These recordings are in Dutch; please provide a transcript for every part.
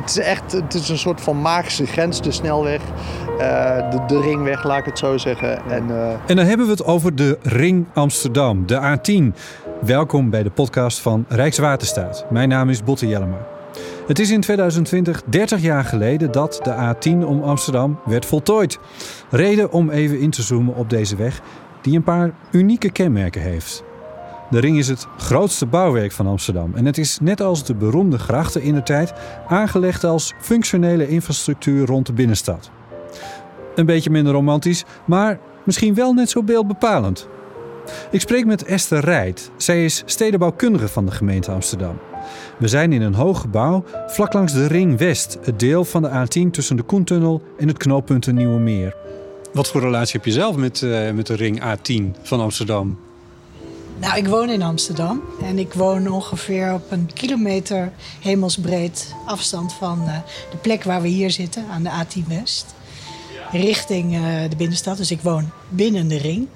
het is echt het is een soort van magische grens, de snelweg. Uh, de, ringweg, laat ik het zo zeggen. En, uh... en dan hebben we het over de Ring Amsterdam, de A10. Welkom bij de podcast van Rijkswaterstaat. Mijn naam is Botte Jellema. Het is in 2020 30 jaar geleden dat de A10 om Amsterdam werd voltooid. Reden om even in te zoomen op deze weg, die een paar unieke kenmerken heeft. De ring is het grootste bouwwerk van Amsterdam en het is net als de beroemde grachten in de tijd aangelegd als functionele infrastructuur rond de binnenstad. Een beetje minder romantisch, maar misschien wel net zo beeldbepalend. Ik spreek met Esther Rijt. Zij is stedenbouwkundige van de gemeente Amsterdam. We zijn in een hoog gebouw vlak langs de Ring West, het deel van de A10 tussen de Koentunnel en het knooppunt Nieuwe Meer. Wat voor relatie heb je zelf met, uh, met de Ring A10 van Amsterdam? Nou, ik woon in Amsterdam en ik woon ongeveer op een kilometer hemelsbreed afstand van uh, de plek waar we hier zitten, aan de A10 West. Richting uh, de binnenstad, dus ik woon binnen de ring.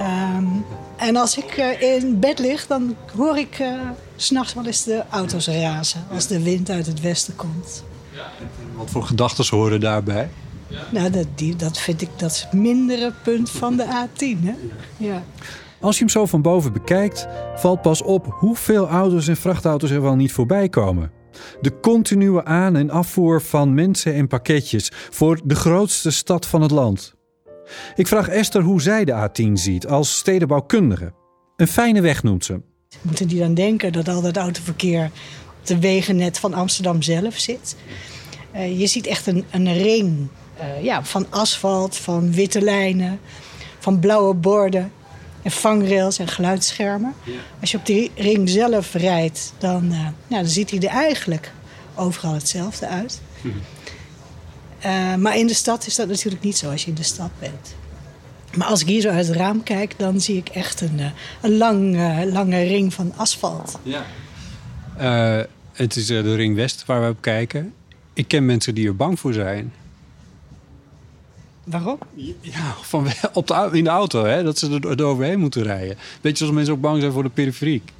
Um, en als ik uh, in bed lig, dan hoor ik uh, s'nachts wel eens de auto's razen als de wind uit het westen komt. En wat voor gedachten horen daarbij? Nou, dat, die, dat vind ik dat is het mindere punt van de A10. Hè? Ja. Als je hem zo van boven bekijkt, valt pas op hoeveel auto's en vrachtauto's er wel niet voorbij komen. De continue aan- en afvoer van mensen en pakketjes voor de grootste stad van het land. Ik vraag Esther hoe zij de A10 ziet als stedenbouwkundige. Een fijne weg noemt ze. Moeten die dan denken dat al dat autoverkeer op de wegennet van Amsterdam zelf zit? Uh, je ziet echt een, een ring uh, ja, van asfalt, van witte lijnen, van blauwe borden en vangrails en geluidsschermen. Ja. Als je op die ring zelf rijdt, dan, uh, nou, dan ziet hij er eigenlijk overal hetzelfde uit. Uh, maar in de stad is dat natuurlijk niet zo als je in de stad bent. Maar als ik hier zo uit het raam kijk, dan zie ik echt een, uh, een lang, uh, lange ring van asfalt. Ja. het is de ring West waar we op kijken. Ik ken mensen die er bang voor zijn. Waarom? Ja, van, op de, in de auto, hè, dat ze er, er overheen moeten rijden. Beetje zoals mensen ook bang zijn voor de periferiek.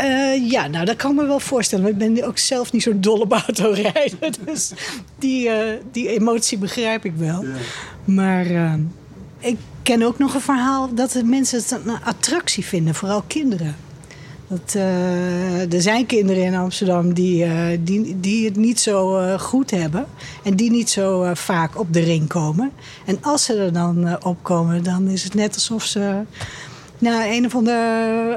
Uh, ja, nou dat kan ik me wel voorstellen. Maar ik ben ook zelf niet zo'n dolle op autorijden. Dus die, uh, die emotie begrijp ik wel. Ja. Maar uh, ik ken ook nog een verhaal dat de mensen het een attractie vinden, vooral kinderen. Dat, er zijn kinderen in Amsterdam die, die, die het niet zo goed hebben. En die niet zo vaak op de ring komen. En als ze er dan opkomen, dan is het net alsof ze naar een of ander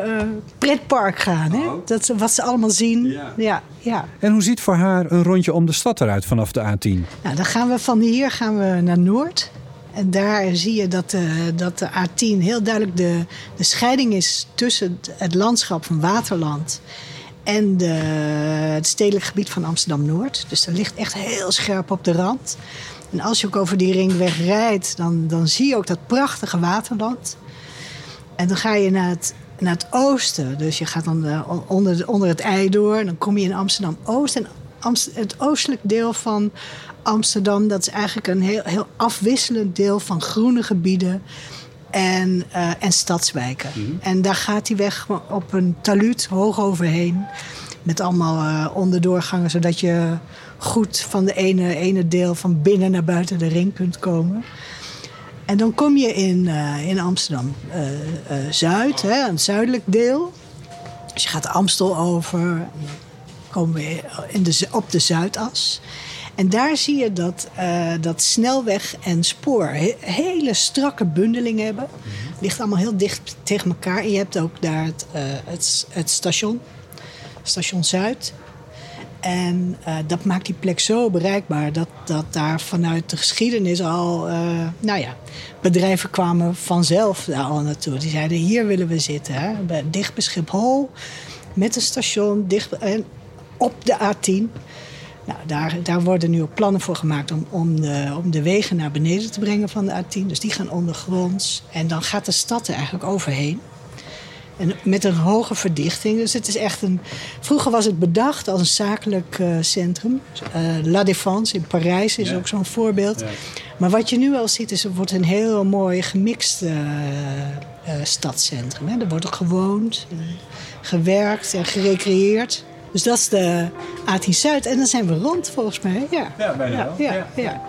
uh, pretpark gaan. Hè? Oh. Dat, wat ze allemaal zien. Ja. ja. Ja, En hoe ziet voor haar een rondje om de stad eruit vanaf de A10? Nou, dan gaan we van hier gaan we naar Noord. En daar zie je dat de, dat de A10 heel duidelijk de, de scheiding is tussen het landschap van Waterland en de, het stedelijk gebied van Amsterdam-Noord. Dus dat ligt echt heel scherp op de rand. En als je ook over die ringweg rijdt, dan, dan zie je ook dat prachtige Waterland. En dan ga je naar het, naar het oosten. Dus je gaat dan uh, onder, onder het ei door. En dan kom je in Amsterdam-Oost. En het oostelijk deel van Amsterdam... dat is eigenlijk een heel, heel afwisselend deel van groene gebieden... en, uh, en stadswijken. Mm -hmm. En daar gaat die weg op een taluut hoog overheen... met allemaal uh, onderdoorgangen... zodat je goed van de ene, ene deel van binnen naar buiten de ring kunt komen... En dan kom je in, uh, in Amsterdam-Zuid, uh, uh, een zuidelijk deel. Dus je gaat de Amstel over, komen we in de, op de Zuidas. En daar zie je dat, dat snelweg en spoor he, hele strakke bundeling hebben. Het ligt allemaal heel dicht tegen elkaar. En je hebt ook daar het, het, het station, station Zuid. En uh, dat maakt die plek zo bereikbaar dat, dat daar vanuit de geschiedenis al, uh, nou ja, bedrijven kwamen vanzelf daar al naartoe. Die zeiden: hier willen we zitten, hè? dicht bij Schiphol, met een station, dicht en op de A10. Nou, daar, daar worden nu ook plannen voor gemaakt om, om, de, om de wegen naar beneden te brengen van de A10. Dus die gaan ondergronds. En dan gaat de stad er eigenlijk overheen. En met een hoge verdichting. Dus het is echt een. Vroeger was het bedacht als een zakelijk uh, centrum. Uh, La Défense in Parijs is ja. ook zo'n voorbeeld. Ja. Maar wat je nu al ziet, is het wordt een heel mooi gemixt uh, stadscentrum. Hè. Er wordt ook gewoond, gewerkt en gerecreëerd. Dus dat is de A10 Zuid. En dan zijn we rond volgens mij. Ja, Ja, bijna ja, wel. ja, Ja, ja.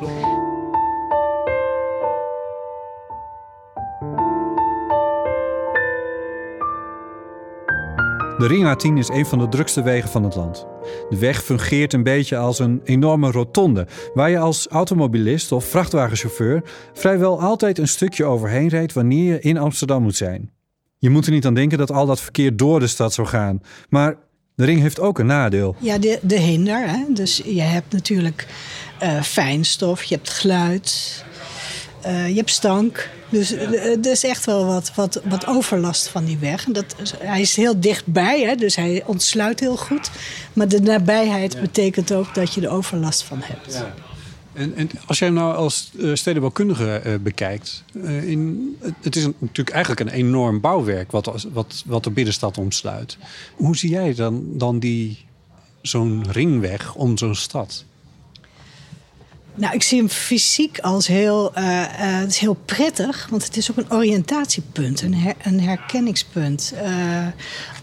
De Ring A10 is een van de drukste wegen van het land. De weg fungeert een beetje als een enorme rotonde, waar je als automobilist of vrachtwagenchauffeur vrijwel altijd een stukje overheen rijdt wanneer je in Amsterdam moet zijn. Je moet er niet aan denken dat al dat verkeer door de stad zou gaan, maar de ring heeft ook een nadeel. Ja, de, de hinder. Hè? Dus je hebt natuurlijk eh, fijnstof, je hebt geluid, eh, je hebt stank. Dus eh, er is echt wel wat, wat, wat overlast van die weg. En Dat, hij is heel dichtbij, hè? dus hij ontsluit heel goed. Maar de nabijheid betekent ook dat je er overlast van hebt. En, en als jij hem nou als eh, stedenbouwkundige eh, bekijkt, eh, in, het- is natuurlijk eigenlijk een enorm bouwwerk wat, wat, wat de binnenstad omsluit. Hoe zie jij dan, dan die, zo'n ringweg om zo'n stad? Nou, ik zie hem fysiek als heel, eh, eh, het is heel prettig, want het is ook een oriëntatiepunt, een, her- een herkenningspunt. Eh,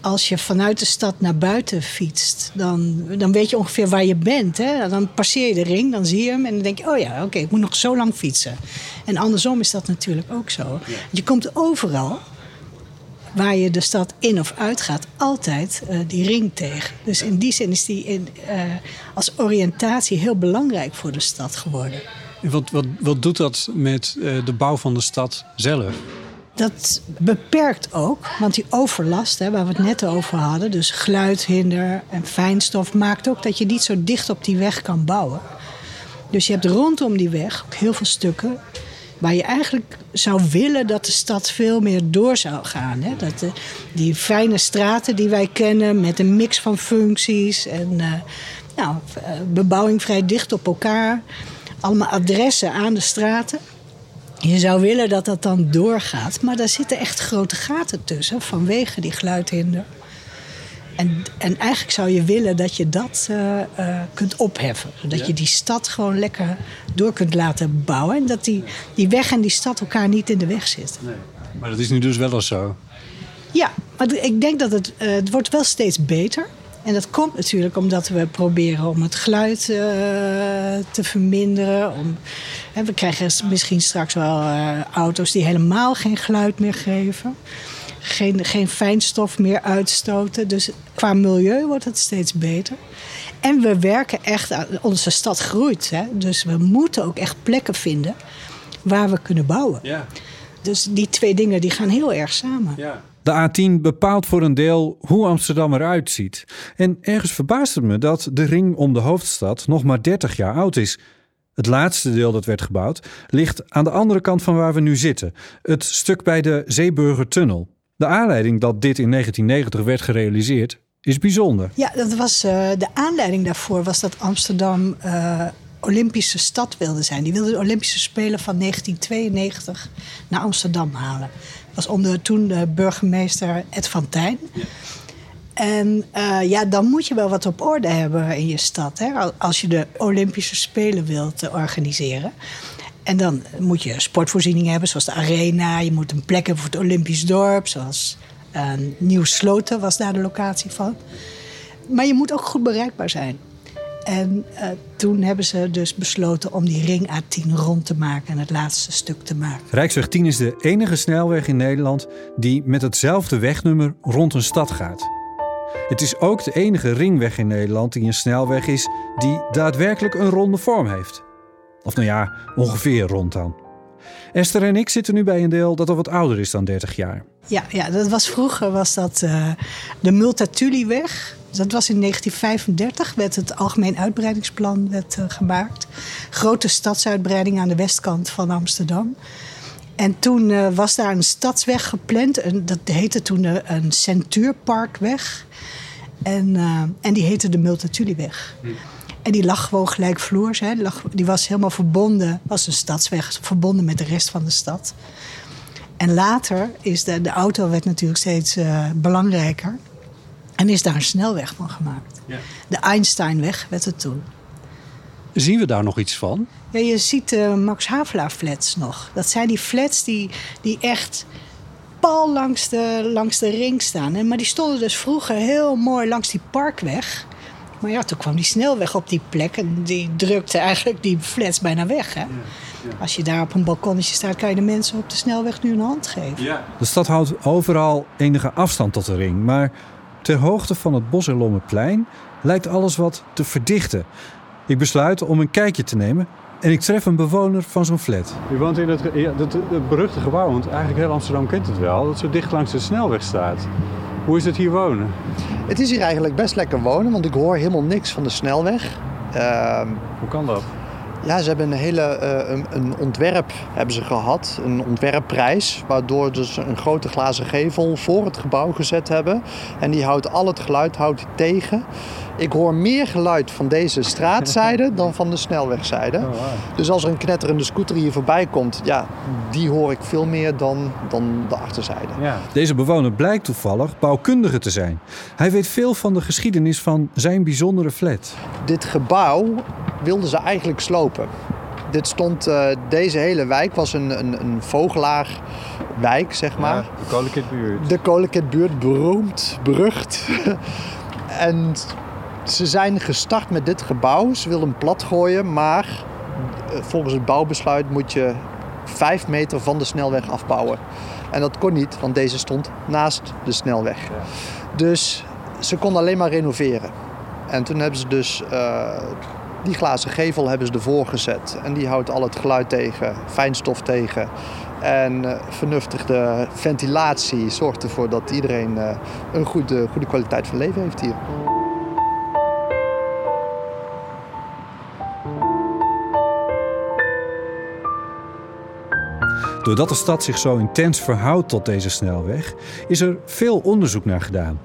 als je vanuit de stad naar buiten fietst, dan, dan weet je ongeveer waar je bent. Hè? Dan passeer je de ring, dan zie je hem en dan denk je, oh ja, oké, ik moet nog zo lang fietsen. En andersom is dat natuurlijk ook zo. Je komt overal waar je de stad in of uit gaat, altijd eh, die ring tegen. Dus in die zin is die in, eh, als oriëntatie heel belangrijk voor de stad geworden. En Wat, wat, wat doet dat met eh, de bouw van de stad zelf? Dat beperkt ook, want die overlast, hè, waar we het net over hadden, dus geluidhinder en fijnstof, maakt ook dat je niet zo dicht op die weg kan bouwen. Dus je hebt rondom die weg ook heel veel stukken waar je eigenlijk zou willen dat de stad veel meer door zou gaan. Hè? Dat die fijne straten die wij kennen met een mix van functies en eh, nou, eh, bebouwing vrij dicht op elkaar, allemaal adressen aan de straten. Je zou willen dat dat dan doorgaat, maar daar zitten echt grote gaten tussen vanwege die geluidhinder. En, en eigenlijk zou je willen dat je dat eh, eh, kunt opheffen. Zodat je die stad gewoon lekker door kunt laten bouwen. En dat die, die weg en die stad elkaar niet in de weg zitten. Maar dat is nu dus wel eens zo. Ja, maar ik denk dat het, eh, het wordt wel steeds beter. En dat komt natuurlijk omdat we proberen om het geluid te verminderen. Om, hè, we krijgen misschien straks wel auto's die helemaal geen geluid meer geven. Geen, geen fijnstof meer uitstoten. Dus qua milieu wordt het steeds beter. En we werken echt aan onze stad groeit. Hè? Dus we moeten ook echt plekken vinden waar we kunnen bouwen. Ja, Dus die twee dingen die gaan heel erg samen. ja. De A10 bepaalt voor een deel hoe Amsterdam eruit ziet. En ergens verbaast het me dat de ring om de hoofdstad nog maar 30 jaar oud is. Het laatste deel dat werd gebouwd ligt aan de andere kant van waar we nu zitten. Het stuk bij de Zeeburgertunnel. De aanleiding dat dit in 1990 werd gerealiseerd is bijzonder. Ja, dat was, eh, de aanleiding daarvoor was dat Amsterdam eh, Olympische stad wilde zijn. Die wilde de Olympische Spelen van 1992 naar Amsterdam halen. Dat was onder toen de burgemeester Ed van Tijn. En eh, ja, dan moet je wel wat op orde hebben in je stad. Hè? Al- Als je de Olympische Spelen wilt organiseren. En dan moet je sportvoorzieningen hebben, zoals de arena. Je moet een plek hebben voor het Olympisch dorp, zoals eh, Nieuw Sloten was daar de locatie van. Maar je moet ook goed bereikbaar zijn. En eh, toen hebben ze dus besloten om die ring A10 rond te maken en het laatste stuk te maken. Rijksweg 10 is de enige snelweg in Nederland die met hetzelfde wegnummer rond een stad gaat. Het is ook de enige ringweg in Nederland die een snelweg is die daadwerkelijk een ronde vorm heeft. Of nou ja, ongeveer rond dan. Esther en ik zitten nu bij een deel dat al wat ouder is dan 30 jaar. Ja, ja dat was vroeger was dat eh, de Multatuliweg. Dat was in 1935, werd het Algemeen Uitbreidingsplan werd, eh, gemaakt. Grote stadsuitbreiding aan de westkant van Amsterdam. En toen eh, was daar een stadsweg gepland. Een, dat heette toen een Centuurparkweg. En, eh, en die heette de Multatuliweg. En die lag gewoon gelijkvloers. Hè. Die, lag, die was helemaal verbonden, was een stadsweg, verbonden met de rest van de stad. En later is de, de auto werd natuurlijk steeds eh, belangrijker. En is daar een snelweg van gemaakt. Ja. De Einsteinweg werd het toen. Zien we daar nog iets van? Ja, je ziet de Max Havelaar flats nog. Dat zijn die flats die, die echt pal langs de, langs de ring staan. En, maar die stonden dus vroeger heel mooi langs die parkweg. Maar ja, toen kwam die snelweg op die plek en die drukte eigenlijk die flats bijna weg. Hè? Als je daar op een balkonnetje staat, kan je de mensen op de snelweg nu een hand geven. De stad houdt overal enige afstand tot de ring. Maar ter hoogte van het Boselommerplein lijkt alles wat te verdichten. Ik besluit om een kijkje te nemen en ik tref een bewoner van zo'n flat. U woont in het, het beruchte gebouw, want eigenlijk heel Amsterdam kent het wel, dat zo dicht langs de snelweg staat. Hoe is het hier wonen? Het is hier eigenlijk best lekker wonen, want ik hoor helemaal niks van de snelweg. Ehm, Hoe kan dat? Ja, ze hebben een hele eh, een, een ontwerp hebben ze gehad, een ontwerpprijs, waardoor dus een grote glazen gevel voor het gebouw gezet hebben. En die houdt al het geluid houdt tegen. Ik hoor meer geluid van deze straatzijde dan van de snelwegzijde. Oh. Dus als er een knetterende scooter hier voorbij komt, ja, die hoor ik veel meer dan, dan de achterzijde. Ja. Deze bewoner blijkt toevallig bouwkundige te zijn. Hij weet veel van de geschiedenis van zijn bijzondere flat. Dit gebouw wilden ze eigenlijk slopen. Dit stond, eh, deze hele wijk was een, een, een vogelaarwijk, zeg maar. Ja, de Kolenkitbuurt. De Kolenkitbuurt, beroemd, berucht. en ze zijn gestart met dit gebouw. Ze wilden hem plat gooien, maar eh, volgens het bouwbesluit moet je vijf meter van de snelweg afbouwen. En dat kon niet, want deze stond naast de snelweg. Dus ze konden alleen maar renoveren. En toen hebben ze dus eh, die glazen gevel hebben ze ervoor gezet. En die houdt al het geluid tegen, fijnstof tegen. En eh, vernuftige ventilatie zorgt ervoor dat iedereen eh, een goede, goede kwaliteit van leven heeft hier. Doordat de stad zich zo intens verhoudt tot deze snelweg, is er veel onderzoek naar gedaan.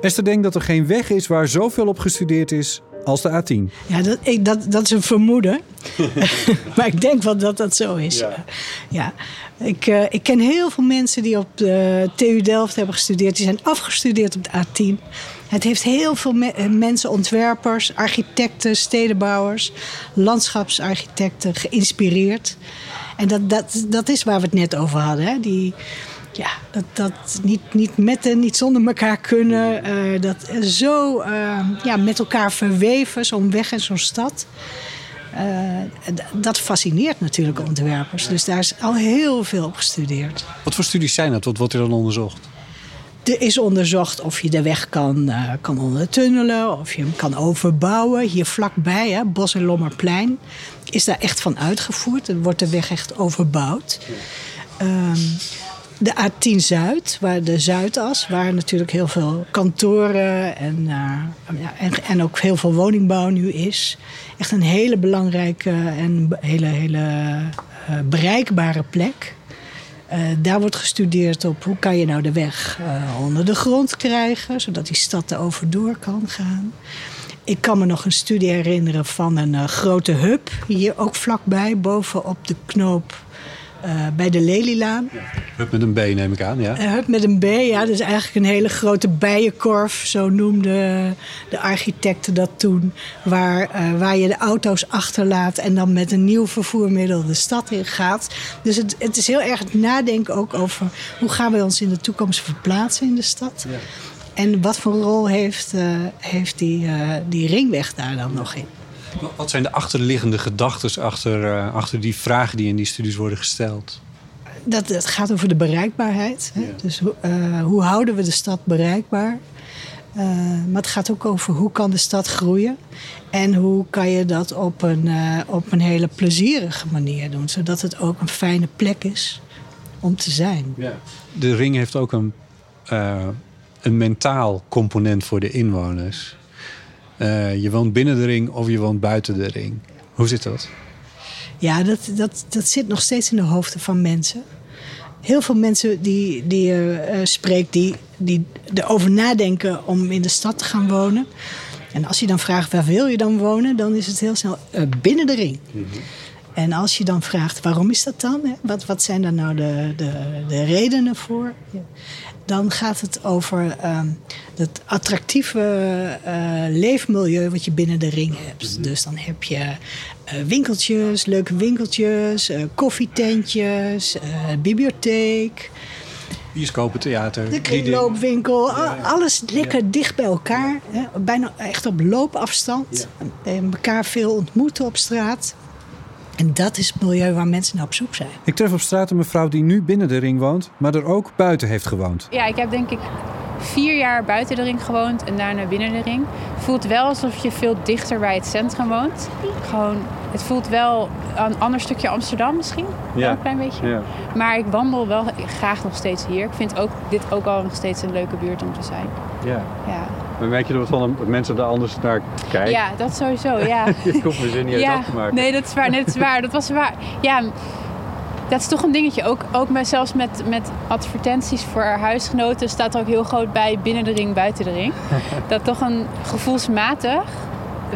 Esther denkt dat er geen weg is waar zoveel op gestudeerd is als de A10. Ja, dat, ik, dat, dat is een vermoeden. maar ik denk wel dat dat zo is. Ja. ja. Ik, eh, ik ken heel veel mensen die op de TU Delft hebben gestudeerd. Die zijn afgestudeerd op de A10. Het heeft heel veel me- eh, mensen, ontwerpers, architecten, stedenbouwers, landschapsarchitecten geïnspireerd. En dat, dat, dat is waar we het net over hadden. Hè? Die, ja, dat, dat niet, niet met en niet zonder elkaar kunnen. eh, dat zo eh, ja, met elkaar verweven, zo'n weg en zo'n stad. Eh, dat fascineert natuurlijk ontwerpers. Dus daar is al heel veel op gestudeerd. Wat voor studies zijn dat? Wat wordt er dan onderzocht? Er is onderzocht of je de weg kan, kan ondertunnelen, of je hem kan overbouwen. Hier vlakbij, hè, Bos en Lommerplein, is daar echt van uitgevoerd. Er wordt de weg echt overbouwd. Ehm, de A10 Zuid, waar de Zuidas, waar natuurlijk heel veel kantoren en, eh, ja, en, en ook heel veel woningbouw nu is. Echt een hele belangrijke en hele, hele eh, bereikbare plek. Eh, daar wordt gestudeerd op hoe kan je nou de weg onder de grond krijgen, zodat die stad er over door kan gaan. Ik kan me nog een studie herinneren van een grote hub, hier ook vlakbij, bovenop de knoop bij de Lelylaan. Hup met een B neem ik aan, ja. Een hub met een B, ja, dat is eigenlijk een hele grote bijenkorf, zo noemden de architecten dat toen. Waar, eh, waar je de auto's achterlaat en dan met een nieuw vervoermiddel de stad in gaat. Dus het, het is heel erg het nadenken ook over hoe gaan we ons in de toekomst verplaatsen in de stad. En wat voor rol heeft, eh, heeft die, eh, die ringweg daar dan nog in? Wat zijn de achterliggende gedachten achter, eh, achter die vragen die in die studies worden gesteld? Dat, het gaat over de bereikbaarheid. Hè? Dus hoe- eh, hoe houden we de stad bereikbaar? Eh, maar het gaat ook over hoe kan de stad groeien. En hoe kan je dat op een, op een hele plezierige manier doen. Zodat het ook een fijne plek is om te zijn. De ring heeft ook een, een mentaal component voor de inwoners. Eh, je woont binnen de ring of je woont buiten de ring. Hoe zit dat? Ja, dat, dat, dat zit nog steeds in de hoofden van mensen. Heel veel mensen die, die je eh, spreekt, die, die erover nadenken om in de stad te gaan wonen. En als je dan vraagt waar wil je dan wonen, dan is het heel snel eh, binnen de ring. En als je dan vraagt waarom is dat dan? Hè? Wat, wat zijn daar nou de, de, de redenen voor? Ja. Dan gaat het over ehm, het attractieve eh, leefmilieu wat je binnen de ring hebt. Dus dan heb je eh, winkeltjes, leuke winkeltjes, eh, koffietentjes, bibliotheek. Bioscopen, theater. De kringloopwinkel, alles lekker dicht bij elkaar. Hè? Bijna echt op loopafstand. En elkaar veel ontmoeten op straat. En dat is het milieu waar mensen naar op zoek zijn. Ik tref op straat een mevrouw die nu binnen de ring woont, maar er ook buiten heeft gewoond. Ja, ik heb denk ik vier jaar buiten de ring gewoond en daarna binnen de ring. Het voelt wel alsof je veel dichter bij het centrum woont. Gewoon, het voelt wel een ander stukje Amsterdam misschien. Ja. een klein beetje. Ja. Maar ik wandel wel graag nog steeds hier. Ik vind ook, dit ook al nog steeds een leuke buurt om te zijn. ja. Ja, Maar merk je er wat van dat mensen daar anders naar kijken? ja dat sowieso. Ja. Je hoeft mijn zin niet uit ja. te maken. Nee, dat is waar. Nee, dat is waar. Dat was waar. Ja, dat is toch een dingetje. Ook, ook met, zelfs met, met advertenties voor huisgenoten staat er ook heel groot bij binnen de ring, buiten de ring. dat toch een gevoelsmatig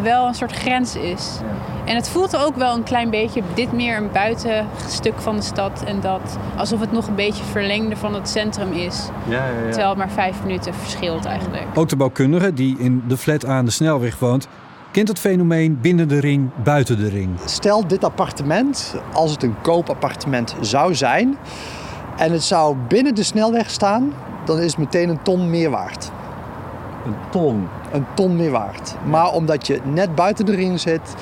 wel een soort grens is. En het voelt ook wel een klein beetje dit meer een buitenstuk van de stad en dat alsof het nog een beetje verlengde van het centrum is. Ja, ja, ja. Terwijl het maar vijf minuten verschilt eigenlijk. Ook de bouwkundige, die in de flat aan de snelweg woont, kent het fenomeen binnen de ring, buiten de ring. Stel dit appartement, als het een koopappartement zou zijn en het zou binnen de snelweg staan, dan is het meteen een ton meer waard. Een ton. Een ton meer waard. Maar omdat je net buiten de ring zit,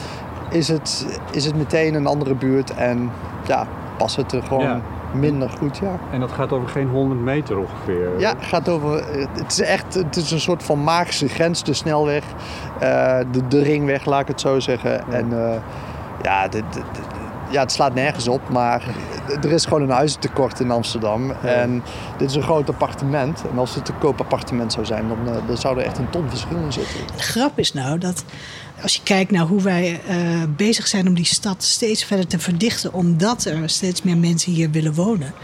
is het, is het meteen een andere buurt en ja, past het er gewoon Ja. minder goed. Ja. En dat gaat over geen 100 meter ongeveer. Ja, gaat over. Het is echt het is een soort van magische grens, de snelweg, eh, de, de ringweg, laat ik het zo zeggen. En eh, ja, dit- ja, het slaat nergens op, maar er is gewoon een huizentekort in Amsterdam. En dit is een groot appartement. En als het een koopappartement zou zijn, dan, eh, dan zou er echt een ton verschil in zitten. De grap is nou dat als je kijkt naar hoe wij eh, bezig zijn om die stad steeds verder te verdichten, omdat er steeds meer mensen hier willen wonen,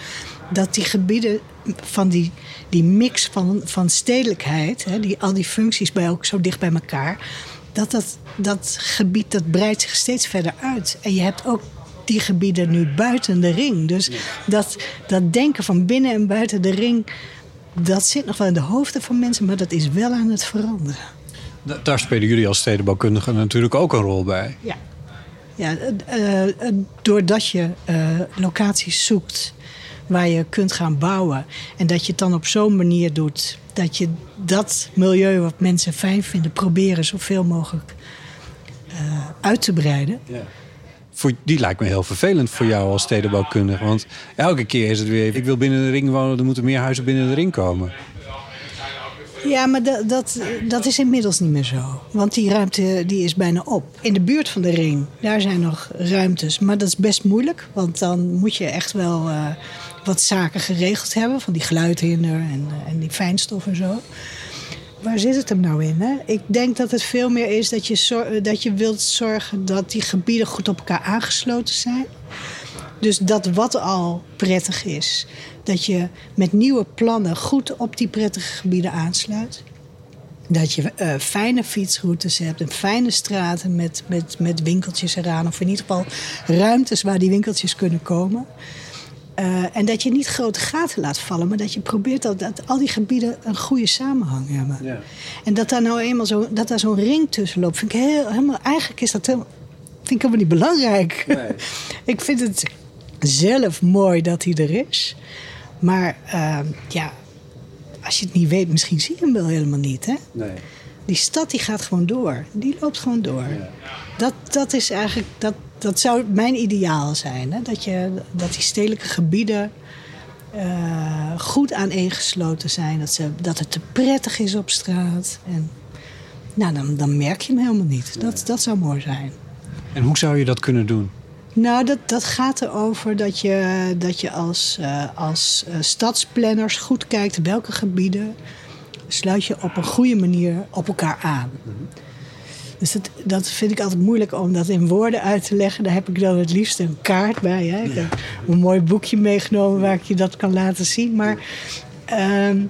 dat die gebieden van die, die mix van, van stedelijkheid, hè, die, al die functies bij ook zo dicht bij elkaar, dat, dat dat gebied dat breidt zich steeds verder uit. En je hebt ook die gebieden nu buiten de ring. Dus dat, dat denken van binnen en buiten de ring, dat zit nog wel in de hoofden van mensen, maar dat is wel aan het veranderen. Da- Daar spelen jullie als stedenbouwkundigen natuurlijk ook een rol bij. Ja. Ja, eh, eh, doordat je eh, locaties zoekt waar je kunt gaan bouwen. En dat je het dan op zo'n manier doet dat je dat milieu wat mensen fijn vinden, proberen zoveel mogelijk uit te breiden. Die lijkt me heel vervelend voor jou als stedenbouwkundige. Want elke keer is het weer... ik wil binnen de ring wonen, er moeten meer huizen binnen de ring komen. Ja, maar dat, dat, dat is inmiddels niet meer zo. Want die ruimte die is bijna op. In de buurt van de ring, daar zijn nog ruimtes. Maar dat is best moeilijk. Want dan moet je echt wel eh, wat zaken geregeld hebben. Van die geluidhinder en, eh, en die fijnstof en zo. Waar zit het hem nou in? Hè? Ik denk dat het veel meer is dat je, zor- dat je wilt zorgen dat die gebieden goed op elkaar aangesloten zijn. Dus dat wat al prettig is, dat je met nieuwe plannen goed op die prettige gebieden aansluit. Dat je eh, fijne fietsroutes hebt en fijne straten met, met, met winkeltjes eraan. Of in ieder geval ruimtes waar die winkeltjes kunnen komen. Eh, en dat je niet grote gaten laat vallen, maar dat je probeert dat, dat al die gebieden een goede samenhang hebben. En dat daar nou eenmaal zo, dat daar zo'n ring tussen loopt, vind ik heel, helemaal, eigenlijk is dat helemaal, vind ik helemaal niet belangrijk. ik vind het zelf mooi dat hij er is. Maar eh, ja, als je het niet weet, misschien zie je hem wel helemaal niet. Hè? Nee. Die stad die gaat gewoon door. Die loopt gewoon door. Dat, dat is eigenlijk, dat, dat zou mijn ideaal zijn. Hè? Dat, je, dat die stedelijke gebieden eh, goed aaneengesloten zijn. Dat, ze, dat het te prettig is op straat. En, nou, dan, dan merk je hem helemaal niet. Dat, dat zou mooi zijn. En hoe zou je dat kunnen doen? Nou, dat, dat gaat erover dat je, dat je als, eh, als eh, stadsplanners goed kijkt welke gebieden sluit je op een goede manier op elkaar aan. Dus dat, dat vind ik altijd moeilijk om dat in woorden uit te leggen. Daar heb ik dan het liefst een kaart bij. Hè? Ik heb een mooi boekje meegenomen waar ik je dat kan laten zien. Maar ehm,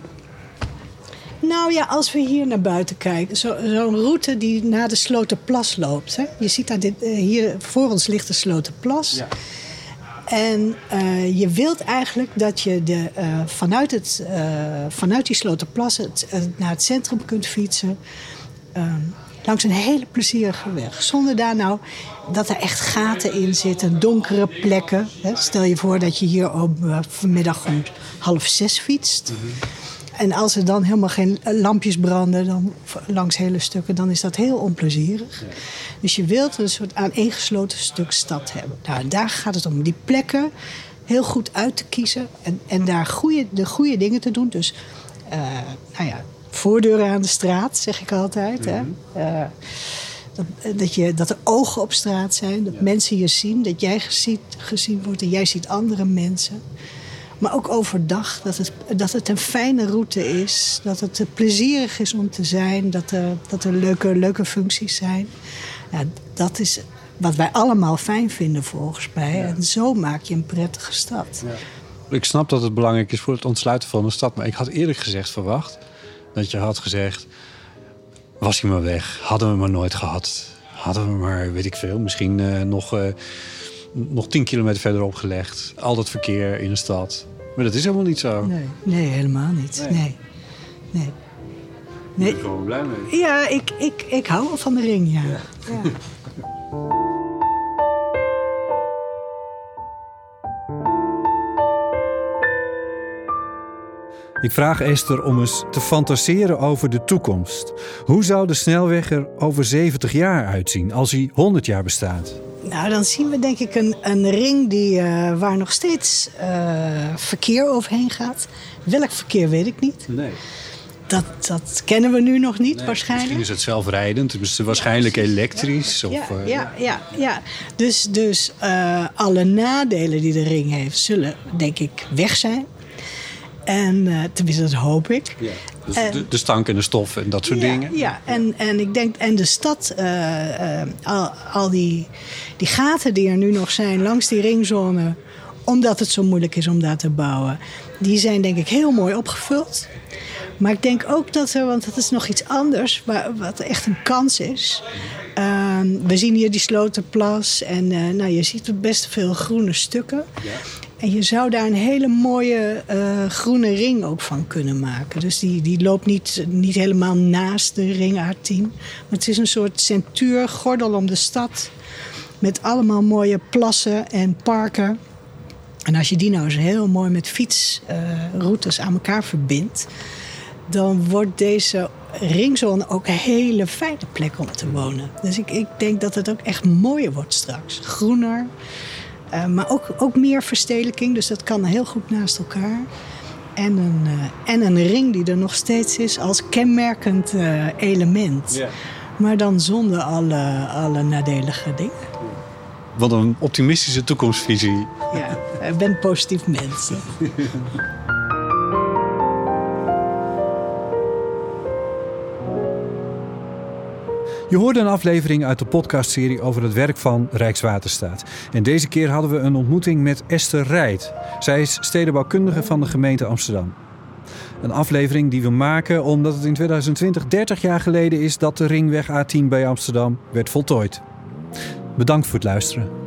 nou ja, als we hier naar buiten kijken. zo- Zo'n route die naar de Sloterplas loopt. Hè? Je ziet daar dit, eh, hier voor ons ligt de Sloterplas. En eh, je wilt eigenlijk dat je de, eh, vanuit, het, eh, vanuit die Sloterplas naar het centrum kunt fietsen. Ehm, langs een hele plezierige weg. Zonder daar nou dat er echt gaten in zitten, donkere plekken. Hè. Stel je voor dat je hier op vanmiddag om half zes fietst. En als er dan helemaal geen lampjes branden dan, langs hele stukken, dan is dat heel onplezierig. Dus je wilt een soort aaneengesloten stuk stad hebben. Nou, daar gaat het om. Die plekken heel goed uit te kiezen en, en daar goede, de goede dingen te doen. Dus, eh, nou ja, voordeuren aan de straat, zeg ik altijd. hè? Eh, dat, dat, je, dat er ogen op straat zijn, dat mensen je zien, dat jij gezien, gezien wordt en jij ziet andere mensen. Maar ook overdag, dat het, dat het een fijne route is. Dat het eh, plezierig is om te zijn. Dat er, dat er leuke, leuke functies zijn. Ja, dat is wat wij allemaal fijn vinden volgens mij. En zo maak je een prettige stad. Ik snap dat het belangrijk is voor het ontsluiten van een stad. Maar ik had eerlijk gezegd verwacht dat je had gezegd... was hij maar weg, hadden we maar nooit gehad. Hadden we maar, weet ik veel, misschien eh, nog, eh, nog tien kilometer verderop gelegd. Al dat verkeer in de stad. Maar dat is helemaal niet zo. Nee, nee helemaal niet. Nee. nee. Ik ben nee. er gewoon blij mee. Ja, ik, ik, ik hou wel van de ring, ja. ja. Ik vraag Esther om eens te fantaseren over de toekomst. Hoe zou de snelweg er over 70 jaar uitzien als hij 100 jaar bestaat? Nou, dan zien we denk ik een, een ring die, eh, waar nog steeds eh, verkeer overheen gaat. Welk verkeer weet ik niet. Nee. Dat, dat kennen we nu nog niet Nee, waarschijnlijk. Misschien is het zelfrijdend, dus waarschijnlijk elektrisch. Of, ja, eh, ja, ja, ja. Dus, dus alle nadelen die de ring heeft, zullen denk ik weg zijn. En tenminste, dat hoop ik. Dus En- de, de stank en de stof en dat soort ja, dingen. Ja, en, en ik denk, en de stad, eh, eh, al, al die, die gaten die er nu nog zijn langs die ringzone, omdat het zo moeilijk is om daar te bouwen, die zijn denk ik heel mooi opgevuld. Maar ik denk ook dat er, want dat is nog iets anders, wat echt een kans is. Ehm, we zien hier die Slotenplas en eh, nou, je ziet best veel groene stukken. En je zou daar een hele mooie eh, groene ring ook van kunnen maken. Dus die, die loopt niet, niet helemaal naast de ring A10. Maar het is een soort centuurgordel om de stad. Met allemaal mooie plassen en parken. En als je die nou eens heel mooi met fietsroutes aan elkaar verbindt... dan wordt deze ringzone ook een hele fijne plek om te wonen. Dus ik, ik denk dat het ook echt mooier wordt straks. Groener, eh, maar ook, ook meer verstedelijking, dus dat kan heel goed naast elkaar. En een, eh, en een ring die er nog steeds is als kenmerkend eh, element. Ja. Maar dan zonder alle, alle nadelige dingen. Wat een optimistische toekomstvisie. Ja, ik ben positief mens. Je hoorde een aflevering uit de podcastserie over het werk van Rijkswaterstaat. En deze keer hadden we een ontmoeting met Esther Rijt. Zij is stedenbouwkundige van de gemeente Amsterdam. Een aflevering die we maken omdat het in 2020 30 jaar geleden is dat de ringweg A10 bij Amsterdam werd voltooid. Bedankt voor het luisteren.